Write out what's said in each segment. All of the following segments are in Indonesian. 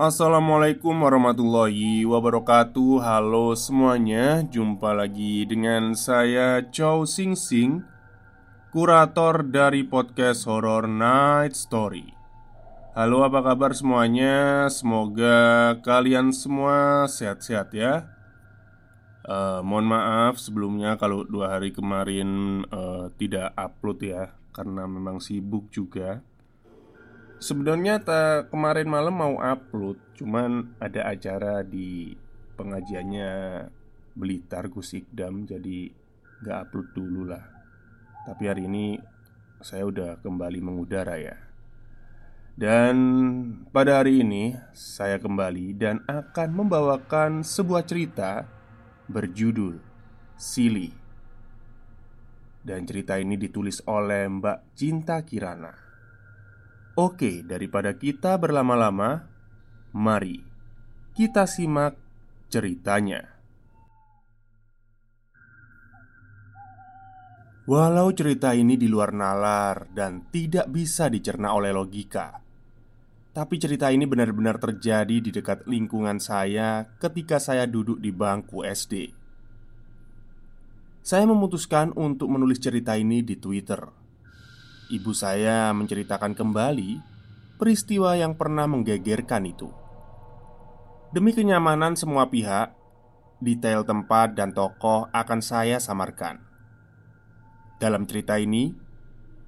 Assalamualaikum warahmatullahi wabarakatuh. Halo semuanya Jumpa lagi dengan saya Chow Sing Sing Kurator dari podcast Horror Night Story. Halo apa kabar semuanya? Semoga kalian semua sehat-sehat ya. Uh, Mohon maaf sebelumnya kalau dua hari kemarin uh, tidak upload ya Karena memang sibuk juga Sebenarnya kemarin malam mau upload, cuman ada acara di pengajiannya Blitar Gus Ikdam, jadi nggak upload dulu lah. Tapi hari ini saya udah kembali mengudara ya. Dan pada hari ini saya kembali dan akan membawakan sebuah cerita berjudul Silly. Dan cerita ini ditulis oleh Mbak Cinta Kirana. Oke, daripada kita berlama-lama, mari kita simak ceritanya. Walau cerita ini di luar nalar dan tidak bisa dicerna oleh logika, tapi cerita ini benar-benar terjadi di dekat lingkungan saya ketika saya duduk di bangku SD. Saya memutuskan untuk menulis cerita ini di Twitter ibu saya menceritakan kembali peristiwa yang pernah menggegerkan itu. Demi kenyamanan semua pihak, detail tempat dan tokoh akan saya samarkan. Dalam cerita ini,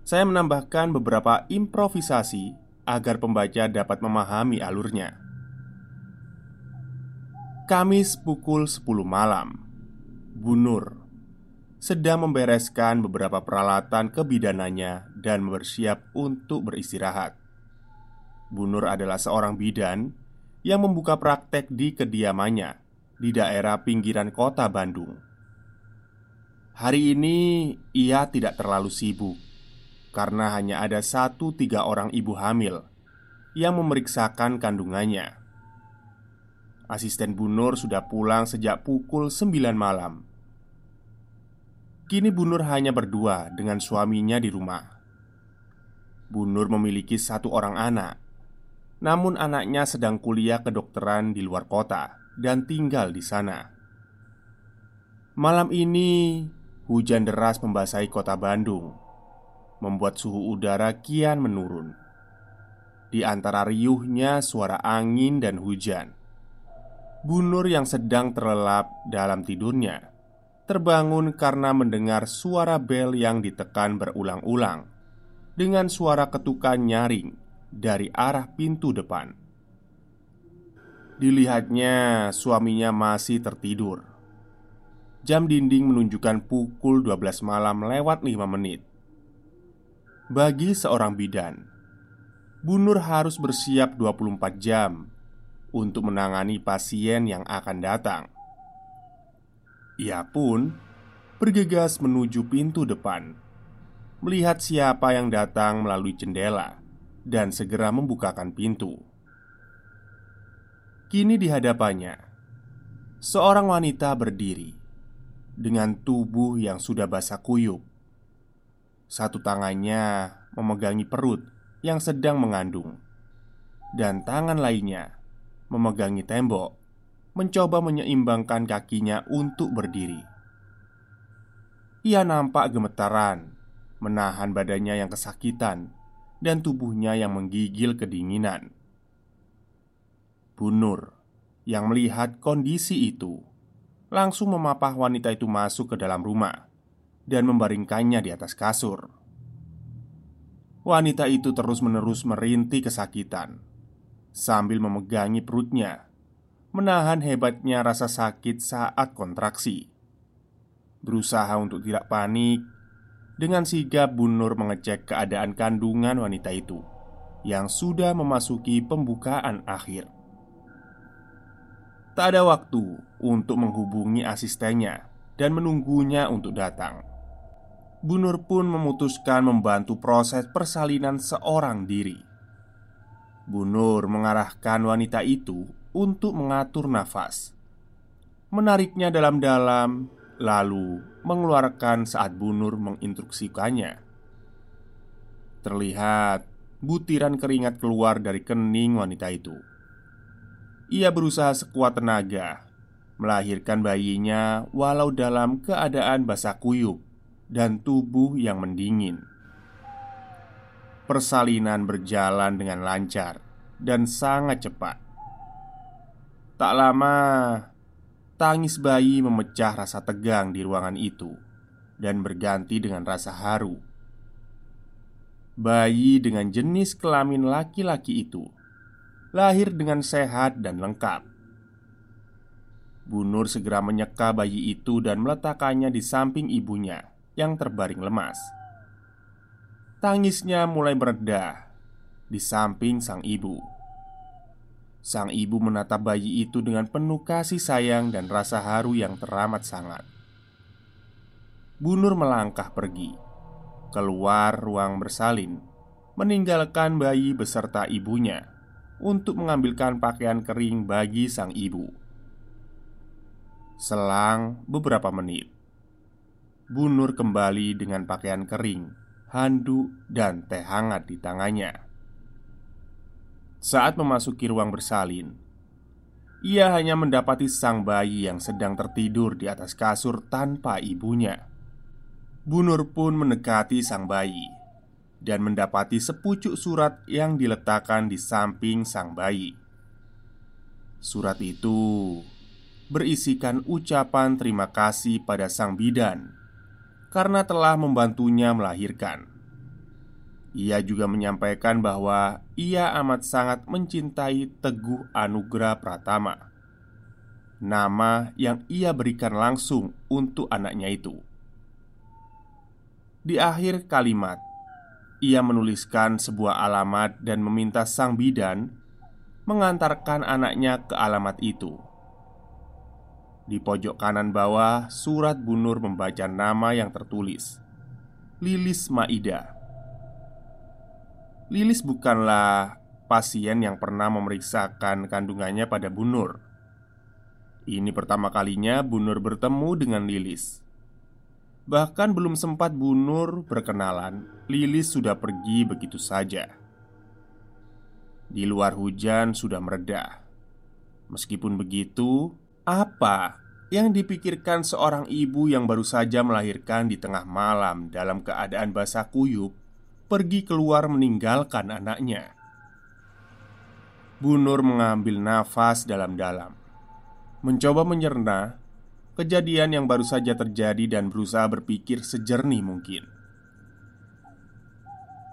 saya menambahkan beberapa improvisasi agar pembaca dapat memahami alurnya. Kamis pukul 10 malam, Bunur sedang membereskan beberapa peralatan kebidanannya dan bersiap untuk beristirahat. Bunur adalah seorang bidan yang membuka praktek di kediamannya di daerah pinggiran kota Bandung. Hari ini ia tidak terlalu sibuk karena hanya ada satu tiga orang ibu hamil yang memeriksakan kandungannya. Asisten Bunur sudah pulang sejak pukul 9 malam Kini Bunur hanya berdua dengan suaminya di rumah. Bunur memiliki satu orang anak, namun anaknya sedang kuliah kedokteran di luar kota dan tinggal di sana. Malam ini, hujan deras membasahi kota Bandung, membuat suhu udara kian menurun. Di antara riuhnya suara angin dan hujan, Bunur yang sedang terlelap dalam tidurnya terbangun karena mendengar suara bel yang ditekan berulang-ulang dengan suara ketukan nyaring dari arah pintu depan. Dilihatnya, suaminya masih tertidur. Jam dinding menunjukkan pukul 12 malam lewat 5 menit. Bagi seorang bidan, Bunur harus bersiap 24 jam untuk menangani pasien yang akan datang. Ia pun bergegas menuju pintu depan, melihat siapa yang datang melalui jendela, dan segera membukakan pintu. Kini di hadapannya, seorang wanita berdiri dengan tubuh yang sudah basah kuyup. Satu tangannya memegangi perut yang sedang mengandung, dan tangan lainnya memegangi tembok mencoba menyeimbangkan kakinya untuk berdiri. Ia nampak gemetaran, menahan badannya yang kesakitan dan tubuhnya yang menggigil kedinginan. Bunur yang melihat kondisi itu langsung memapah wanita itu masuk ke dalam rumah dan membaringkannya di atas kasur. Wanita itu terus-menerus merintih kesakitan sambil memegangi perutnya menahan hebatnya rasa sakit saat kontraksi. Berusaha untuk tidak panik, dengan sigap Bunur mengecek keadaan kandungan wanita itu yang sudah memasuki pembukaan akhir. Tak ada waktu untuk menghubungi asistennya dan menunggunya untuk datang. Bunur pun memutuskan membantu proses persalinan seorang diri. Bunur mengarahkan wanita itu untuk mengatur nafas, menariknya dalam-dalam, lalu mengeluarkan saat Bunur menginstruksikannya. Terlihat butiran keringat keluar dari kening wanita itu. ia berusaha sekuat tenaga melahirkan bayinya, walau dalam keadaan basah kuyup dan tubuh yang mendingin. Persalinan berjalan dengan lancar dan sangat cepat. Tak lama, tangis bayi memecah rasa tegang di ruangan itu dan berganti dengan rasa haru. Bayi dengan jenis kelamin laki-laki itu lahir dengan sehat dan lengkap. Bu Nur segera menyeka bayi itu dan meletakkannya di samping ibunya yang terbaring lemas. Tangisnya mulai meredah di samping sang ibu. Sang ibu menatap bayi itu dengan penuh kasih sayang dan rasa haru yang teramat sangat. Bu Nur melangkah pergi keluar ruang bersalin, meninggalkan bayi beserta ibunya untuk mengambilkan pakaian kering bagi sang ibu. Selang beberapa menit, Bu Nur kembali dengan pakaian kering, handuk, dan teh hangat di tangannya. Saat memasuki ruang bersalin, ia hanya mendapati sang bayi yang sedang tertidur di atas kasur tanpa ibunya. Bunur pun mendekati sang bayi dan mendapati sepucuk surat yang diletakkan di samping sang bayi. Surat itu berisikan ucapan terima kasih pada sang bidan karena telah membantunya melahirkan. Ia juga menyampaikan bahwa ia amat sangat mencintai Teguh Anugrah Pratama, nama yang ia berikan langsung untuk anaknya itu. Di akhir kalimat, ia menuliskan sebuah alamat dan meminta sang bidan mengantarkan anaknya ke alamat itu. Di pojok kanan bawah, surat Bunur membaca nama yang tertulis, Lilis Maida Lilis bukanlah pasien yang pernah memeriksakan kandungannya pada Bunur. Ini pertama kalinya Bunur bertemu dengan Lilis. Bahkan belum sempat Bunur berkenalan, Lilis sudah pergi begitu saja. Di luar hujan sudah mereda. Meskipun begitu, apa yang dipikirkan seorang ibu yang baru saja melahirkan di tengah malam dalam keadaan basah kuyup pergi keluar meninggalkan anaknya. Bu Nur mengambil nafas dalam-dalam, mencoba menyerna kejadian yang baru saja terjadi dan berusaha berpikir sejernih mungkin.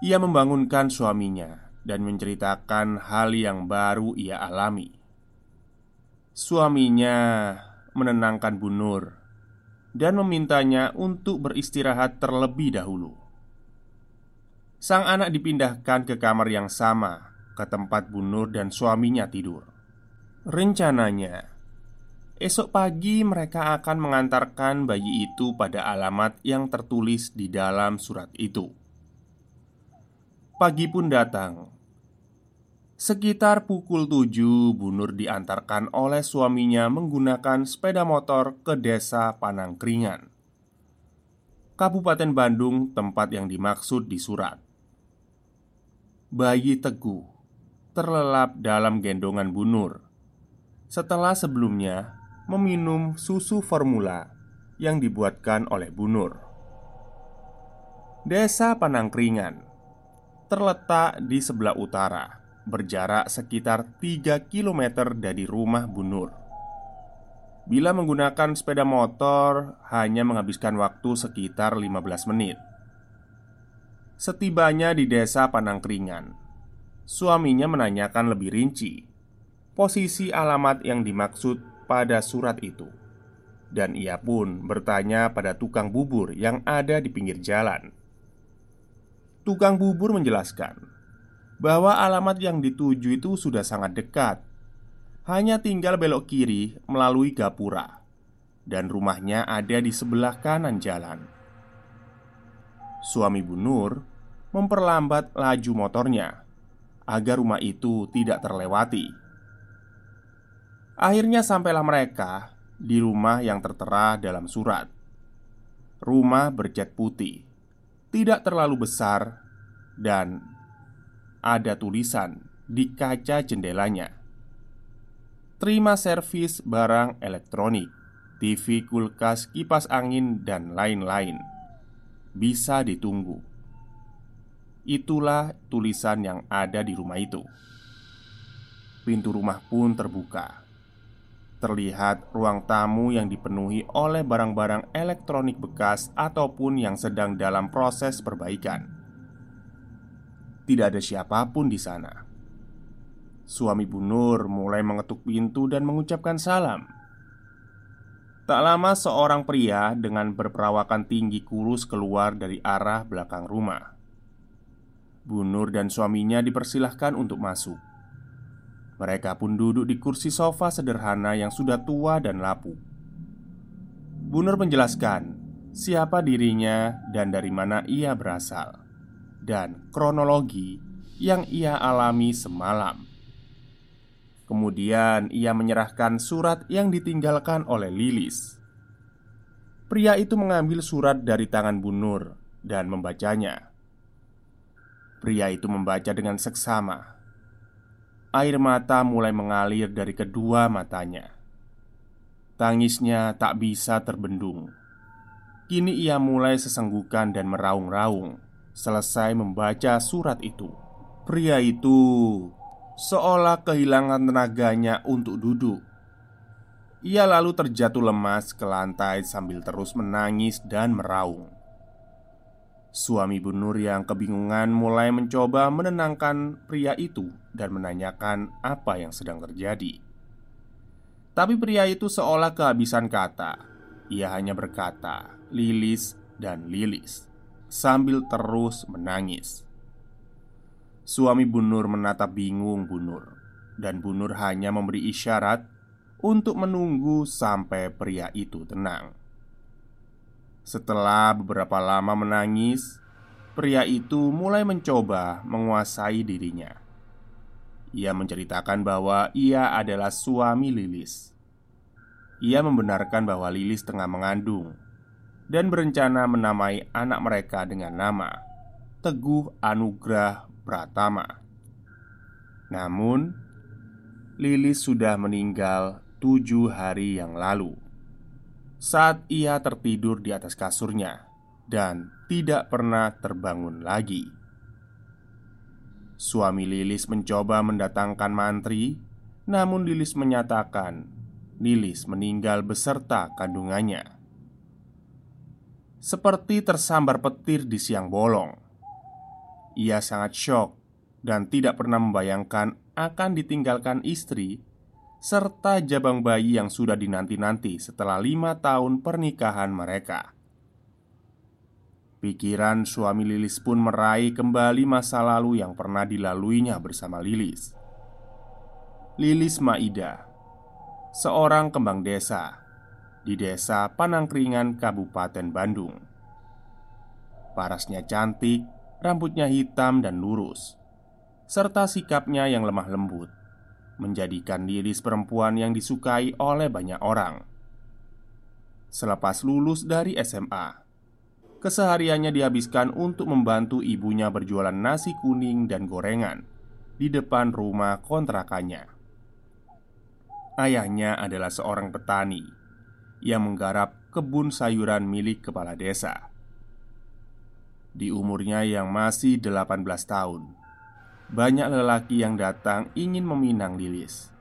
Ia membangunkan suaminya dan menceritakan hal yang baru ia alami. Suaminya menenangkan Bu Nur dan memintanya untuk beristirahat terlebih dahulu. Sang anak dipindahkan ke kamar yang sama ke tempat Bu Nur dan suaminya tidur. Rencananya, esok pagi mereka akan mengantarkan bayi itu pada alamat yang tertulis di dalam surat itu. Pagi pun datang. Sekitar pukul 7 Bu Nur diantarkan oleh suaminya menggunakan sepeda motor ke desa Panangkringan Kabupaten Bandung tempat yang dimaksud di surat bayi Teguh terlelap dalam gendongan Bunur setelah sebelumnya meminum susu formula yang dibuatkan oleh Bunur. Desa Panangkringan terletak di sebelah utara, berjarak sekitar 3 km dari rumah Bunur. Bila menggunakan sepeda motor, hanya menghabiskan waktu sekitar 15 menit. Setibanya di desa Panangkringan. Suaminya menanyakan lebih rinci Posisi alamat yang dimaksud pada surat itu. Dan ia pun bertanya pada tukang bubur yang ada di pinggir jalan. Tukang bubur menjelaskan Bahwa alamat yang dituju itu sudah sangat dekat. Hanya tinggal belok kiri melalui gapura Dan rumahnya ada di sebelah kanan jalan. Suami Bu Nur memperlambat laju motornya agar rumah itu tidak terlewati. Akhirnya sampailah mereka di rumah yang tertera dalam surat. Rumah bercat putih, tidak terlalu besar, dan ada tulisan di kaca jendelanya. terima servis barang elektronik, TV, kulkas, kipas angin, dan lain-lain. Bisa ditunggu. Itulah tulisan yang ada di rumah itu. Pintu rumah pun terbuka. Terlihat ruang tamu yang dipenuhi oleh barang-barang elektronik bekas ataupun yang sedang dalam proses perbaikan. Tidak ada siapa pun di sana. Suami Bu Nur mulai mengetuk pintu dan mengucapkan salam. Tak lama seorang pria dengan berperawakan tinggi kurus keluar dari arah belakang rumah. Bu Nur dan suaminya dipersilahkan untuk masuk. Mereka pun duduk di kursi sofa sederhana yang sudah tua dan lapuk. Bu Nur menjelaskan siapa dirinya dan dari mana ia berasal, dan kronologi yang ia alami semalam. Kemudian ia menyerahkan surat yang ditinggalkan oleh Lilis. Pria itu mengambil surat dari tangan Bu Nur dan membacanya. Pria itu membaca dengan seksama Air mata mulai mengalir dari kedua matanya. Tangisnya tak bisa terbendung. Kini ia mulai sesenggukan dan meraung-raung selesai membaca surat itu. Pria itu seolah kehilangan tenaganya untuk duduk. Ia lalu terjatuh lemas ke lantai sambil terus menangis dan meraung. Suami Bu Nur yang kebingungan mulai mencoba menenangkan pria itu dan menanyakan apa yang sedang terjadi. Tapi pria itu seolah kehabisan kata. Ia hanya berkata, "Lilis dan Lilis," sambil terus menangis. Suami Bu Nur menatap bingung Bu Nur, dan Bu Nur hanya memberi isyarat untuk menunggu sampai pria itu tenang. Setelah beberapa lama menangis, pria itu mulai mencoba menguasai dirinya. Ia menceritakan bahwa ia adalah suami Lilis. Ia membenarkan bahwa Lilis tengah mengandung dan berencana menamai anak mereka dengan nama Teguh Anugrah Pratama. Namun, Lilis sudah meninggal tujuh hari yang lalu saat ia tertidur di atas kasurnya dan tidak pernah terbangun lagi. Suami Lilis mencoba mendatangkan mantri, namun Lilis menyatakan Lilis meninggal beserta kandungannya. Seperti tersambar petir di siang bolong, ia sangat syok dan tidak pernah membayangkan akan ditinggalkan istri serta jabang bayi yang sudah dinanti-nanti setelah lima tahun pernikahan mereka. Pikiran suami Lilis pun meraih kembali masa lalu yang pernah dilaluinya bersama Lilis. Lilis Maida, seorang kembang desa di desa Panangkringan, Kabupaten Bandung. Parasnya cantik, rambutnya hitam dan lurus, serta sikapnya yang lemah lembut menjadikan diri perempuan yang disukai oleh banyak orang. Selepas lulus dari SMA, kesehariannya dihabiskan untuk membantu ibunya berjualan nasi kuning dan gorengan di depan rumah kontrakannya. Ayahnya adalah seorang petani yang menggarap kebun sayuran milik kepala desa. Di umurnya yang masih 18 tahun, banyak lelaki yang datang ingin meminang Lilis.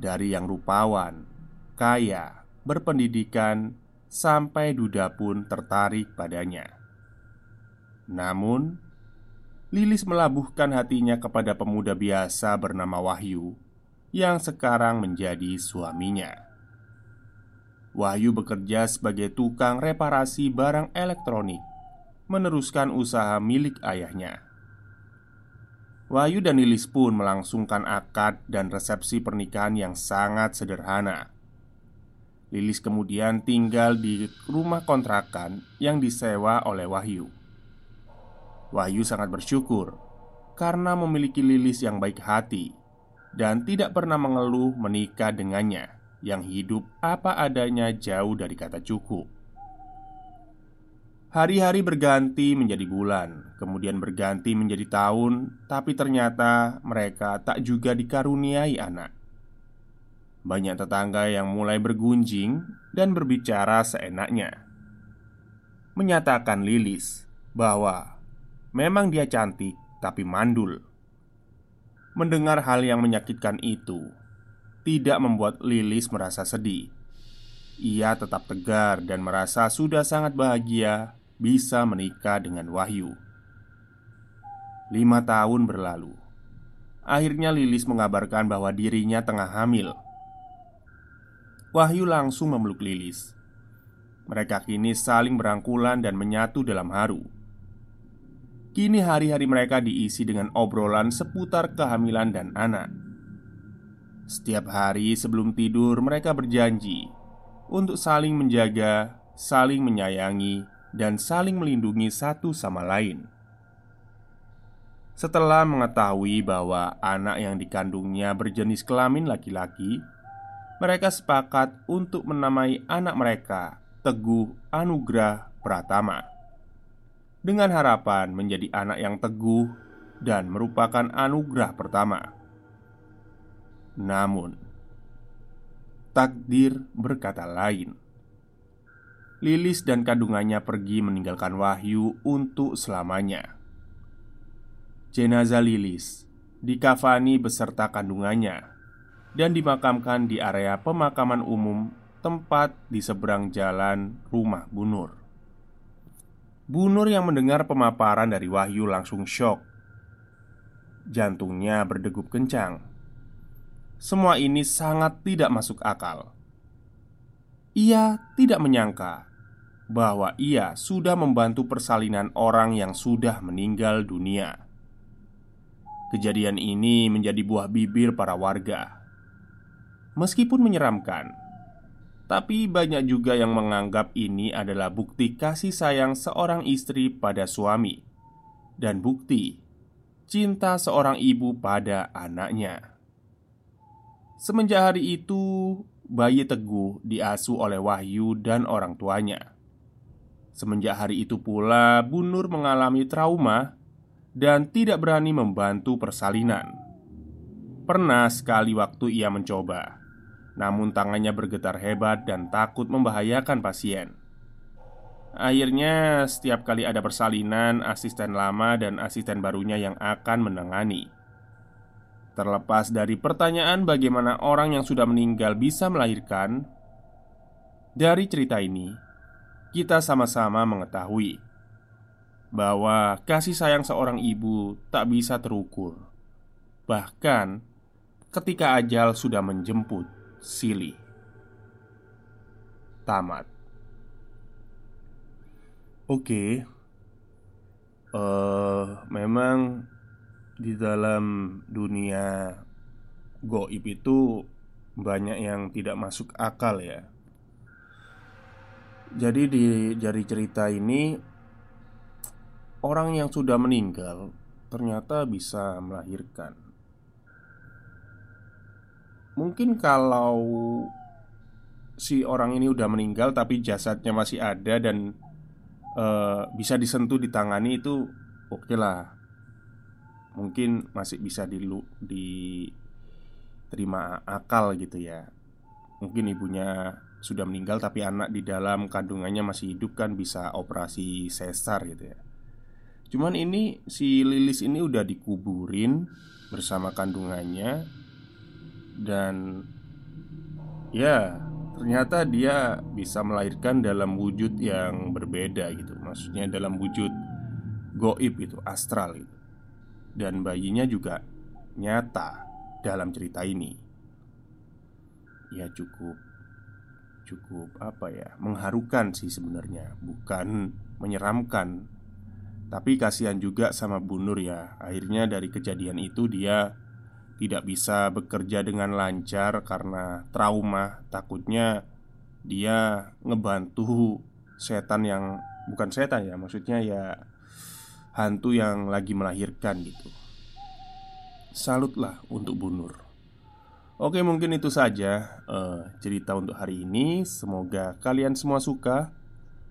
Dari yang rupawan, kaya, berpendidikan, sampai duda pun tertarik padanya. Namun, Lilis melabuhkan hatinya kepada pemuda biasa bernama Wahyu yang sekarang menjadi suaminya. Wahyu bekerja sebagai tukang reparasi barang elektronik, meneruskan usaha milik ayahnya. Wahyu dan Lilis pun melangsungkan akad dan resepsi pernikahan yang sangat sederhana. Lilis kemudian tinggal di rumah kontrakan yang disewa oleh Wahyu. Wahyu sangat bersyukur karena memiliki Lilis yang baik hati dan tidak pernah mengeluh menikah dengannya yang hidup apa adanya jauh dari kata cukup. Hari-hari berganti menjadi bulan, kemudian berganti menjadi tahun, tapi ternyata mereka tak juga dikaruniai anak. Banyak tetangga yang mulai bergunjing dan berbicara seenaknya, menyatakan Lilis bahwa memang dia cantik, tapi mandul. Mendengar hal yang menyakitkan itu, tidak membuat Lilis merasa sedih. Ia tetap tegar dan merasa sudah sangat bahagia bisa menikah dengan Wahyu. Lima tahun berlalu. Akhirnya Lilis mengabarkan bahwa dirinya tengah hamil. Wahyu langsung memeluk Lilis. Mereka kini saling berangkulan dan menyatu dalam haru. Kini hari-hari mereka diisi dengan obrolan seputar kehamilan dan anak. Setiap hari sebelum tidur, mereka berjanji untuk saling menjaga, saling menyayangi, dan saling melindungi satu sama lain. Setelah mengetahui bahwa anak yang dikandungnya berjenis kelamin laki-laki, mereka sepakat untuk menamai anak mereka Teguh Anugrah Pratama. Dengan harapan menjadi anak yang teguh dan merupakan anugerah pertama. Namun, takdir berkata lain. Lilis dan kandungannya pergi meninggalkan Wahyu untuk selamanya. Jenazah Lilis dikafani beserta kandungannya dan dimakamkan di area pemakaman umum tempat di seberang jalan rumah Bunur. Bunur yang mendengar pemaparan dari Wahyu langsung shock. Jantungnya berdegup kencang. Semua ini sangat tidak masuk akal. Ia tidak menyangka bahwa ia sudah membantu persalinan orang yang sudah meninggal dunia. Kejadian ini menjadi buah bibir para warga. Meskipun menyeramkan, tapi banyak juga yang menganggap ini adalah bukti kasih sayang seorang istri pada suami dan bukti cinta seorang ibu pada anaknya. Semenjak hari itu, bayi Teguh diasuh oleh Wahyu dan orang tuanya. Semenjak hari itu pula, Bu Nur mengalami trauma dan tidak berani membantu persalinan. Pernah sekali waktu ia mencoba, namun tangannya bergetar hebat dan takut membahayakan pasien. Akhirnya, setiap kali ada persalinan, asisten lama dan asisten barunya yang akan menangani. Terlepas dari pertanyaan bagaimana orang yang sudah meninggal bisa melahirkan, dari cerita ini kita sama-sama mengetahui bahwa kasih sayang seorang ibu tak bisa terukur, bahkan ketika ajal sudah menjemput Sili. Tamat. Oke, uh, memang di dalam dunia goib itu banyak yang tidak masuk akal ya. Jadi di jari cerita ini orang yang sudah meninggal ternyata bisa melahirkan. Mungkin kalau si orang ini udah meninggal tapi jasadnya masih ada dan uh, bisa disentuh ditangani itu oke okay lah. Mungkin masih bisa dilu diterima akal gitu ya. Mungkin ibunya sudah meninggal tapi anak di dalam kandungannya masih hidup kan bisa operasi sesar gitu ya. Cuman ini si Lilis ini udah dikuburin bersama kandungannya dan ya ternyata dia bisa melahirkan dalam wujud yang berbeda gitu. Maksudnya dalam wujud goib itu, astral itu. Dan bayinya juga nyata dalam cerita ini. Ya cukup cukup apa ya mengharukan sih sebenarnya bukan menyeramkan tapi kasihan juga sama Bu Nur ya Akhirnya dari kejadian itu dia Tidak bisa bekerja dengan lancar karena trauma Takutnya dia ngebantu setan yang Bukan setan ya maksudnya ya Hantu yang lagi melahirkan gitu. Salutlah untuk Bu Nur. Oke mungkin itu saja uh, cerita untuk hari ini. Semoga kalian semua suka.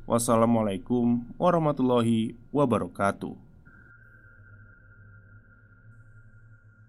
Wassalamualaikum warahmatullahi wabarakatuh.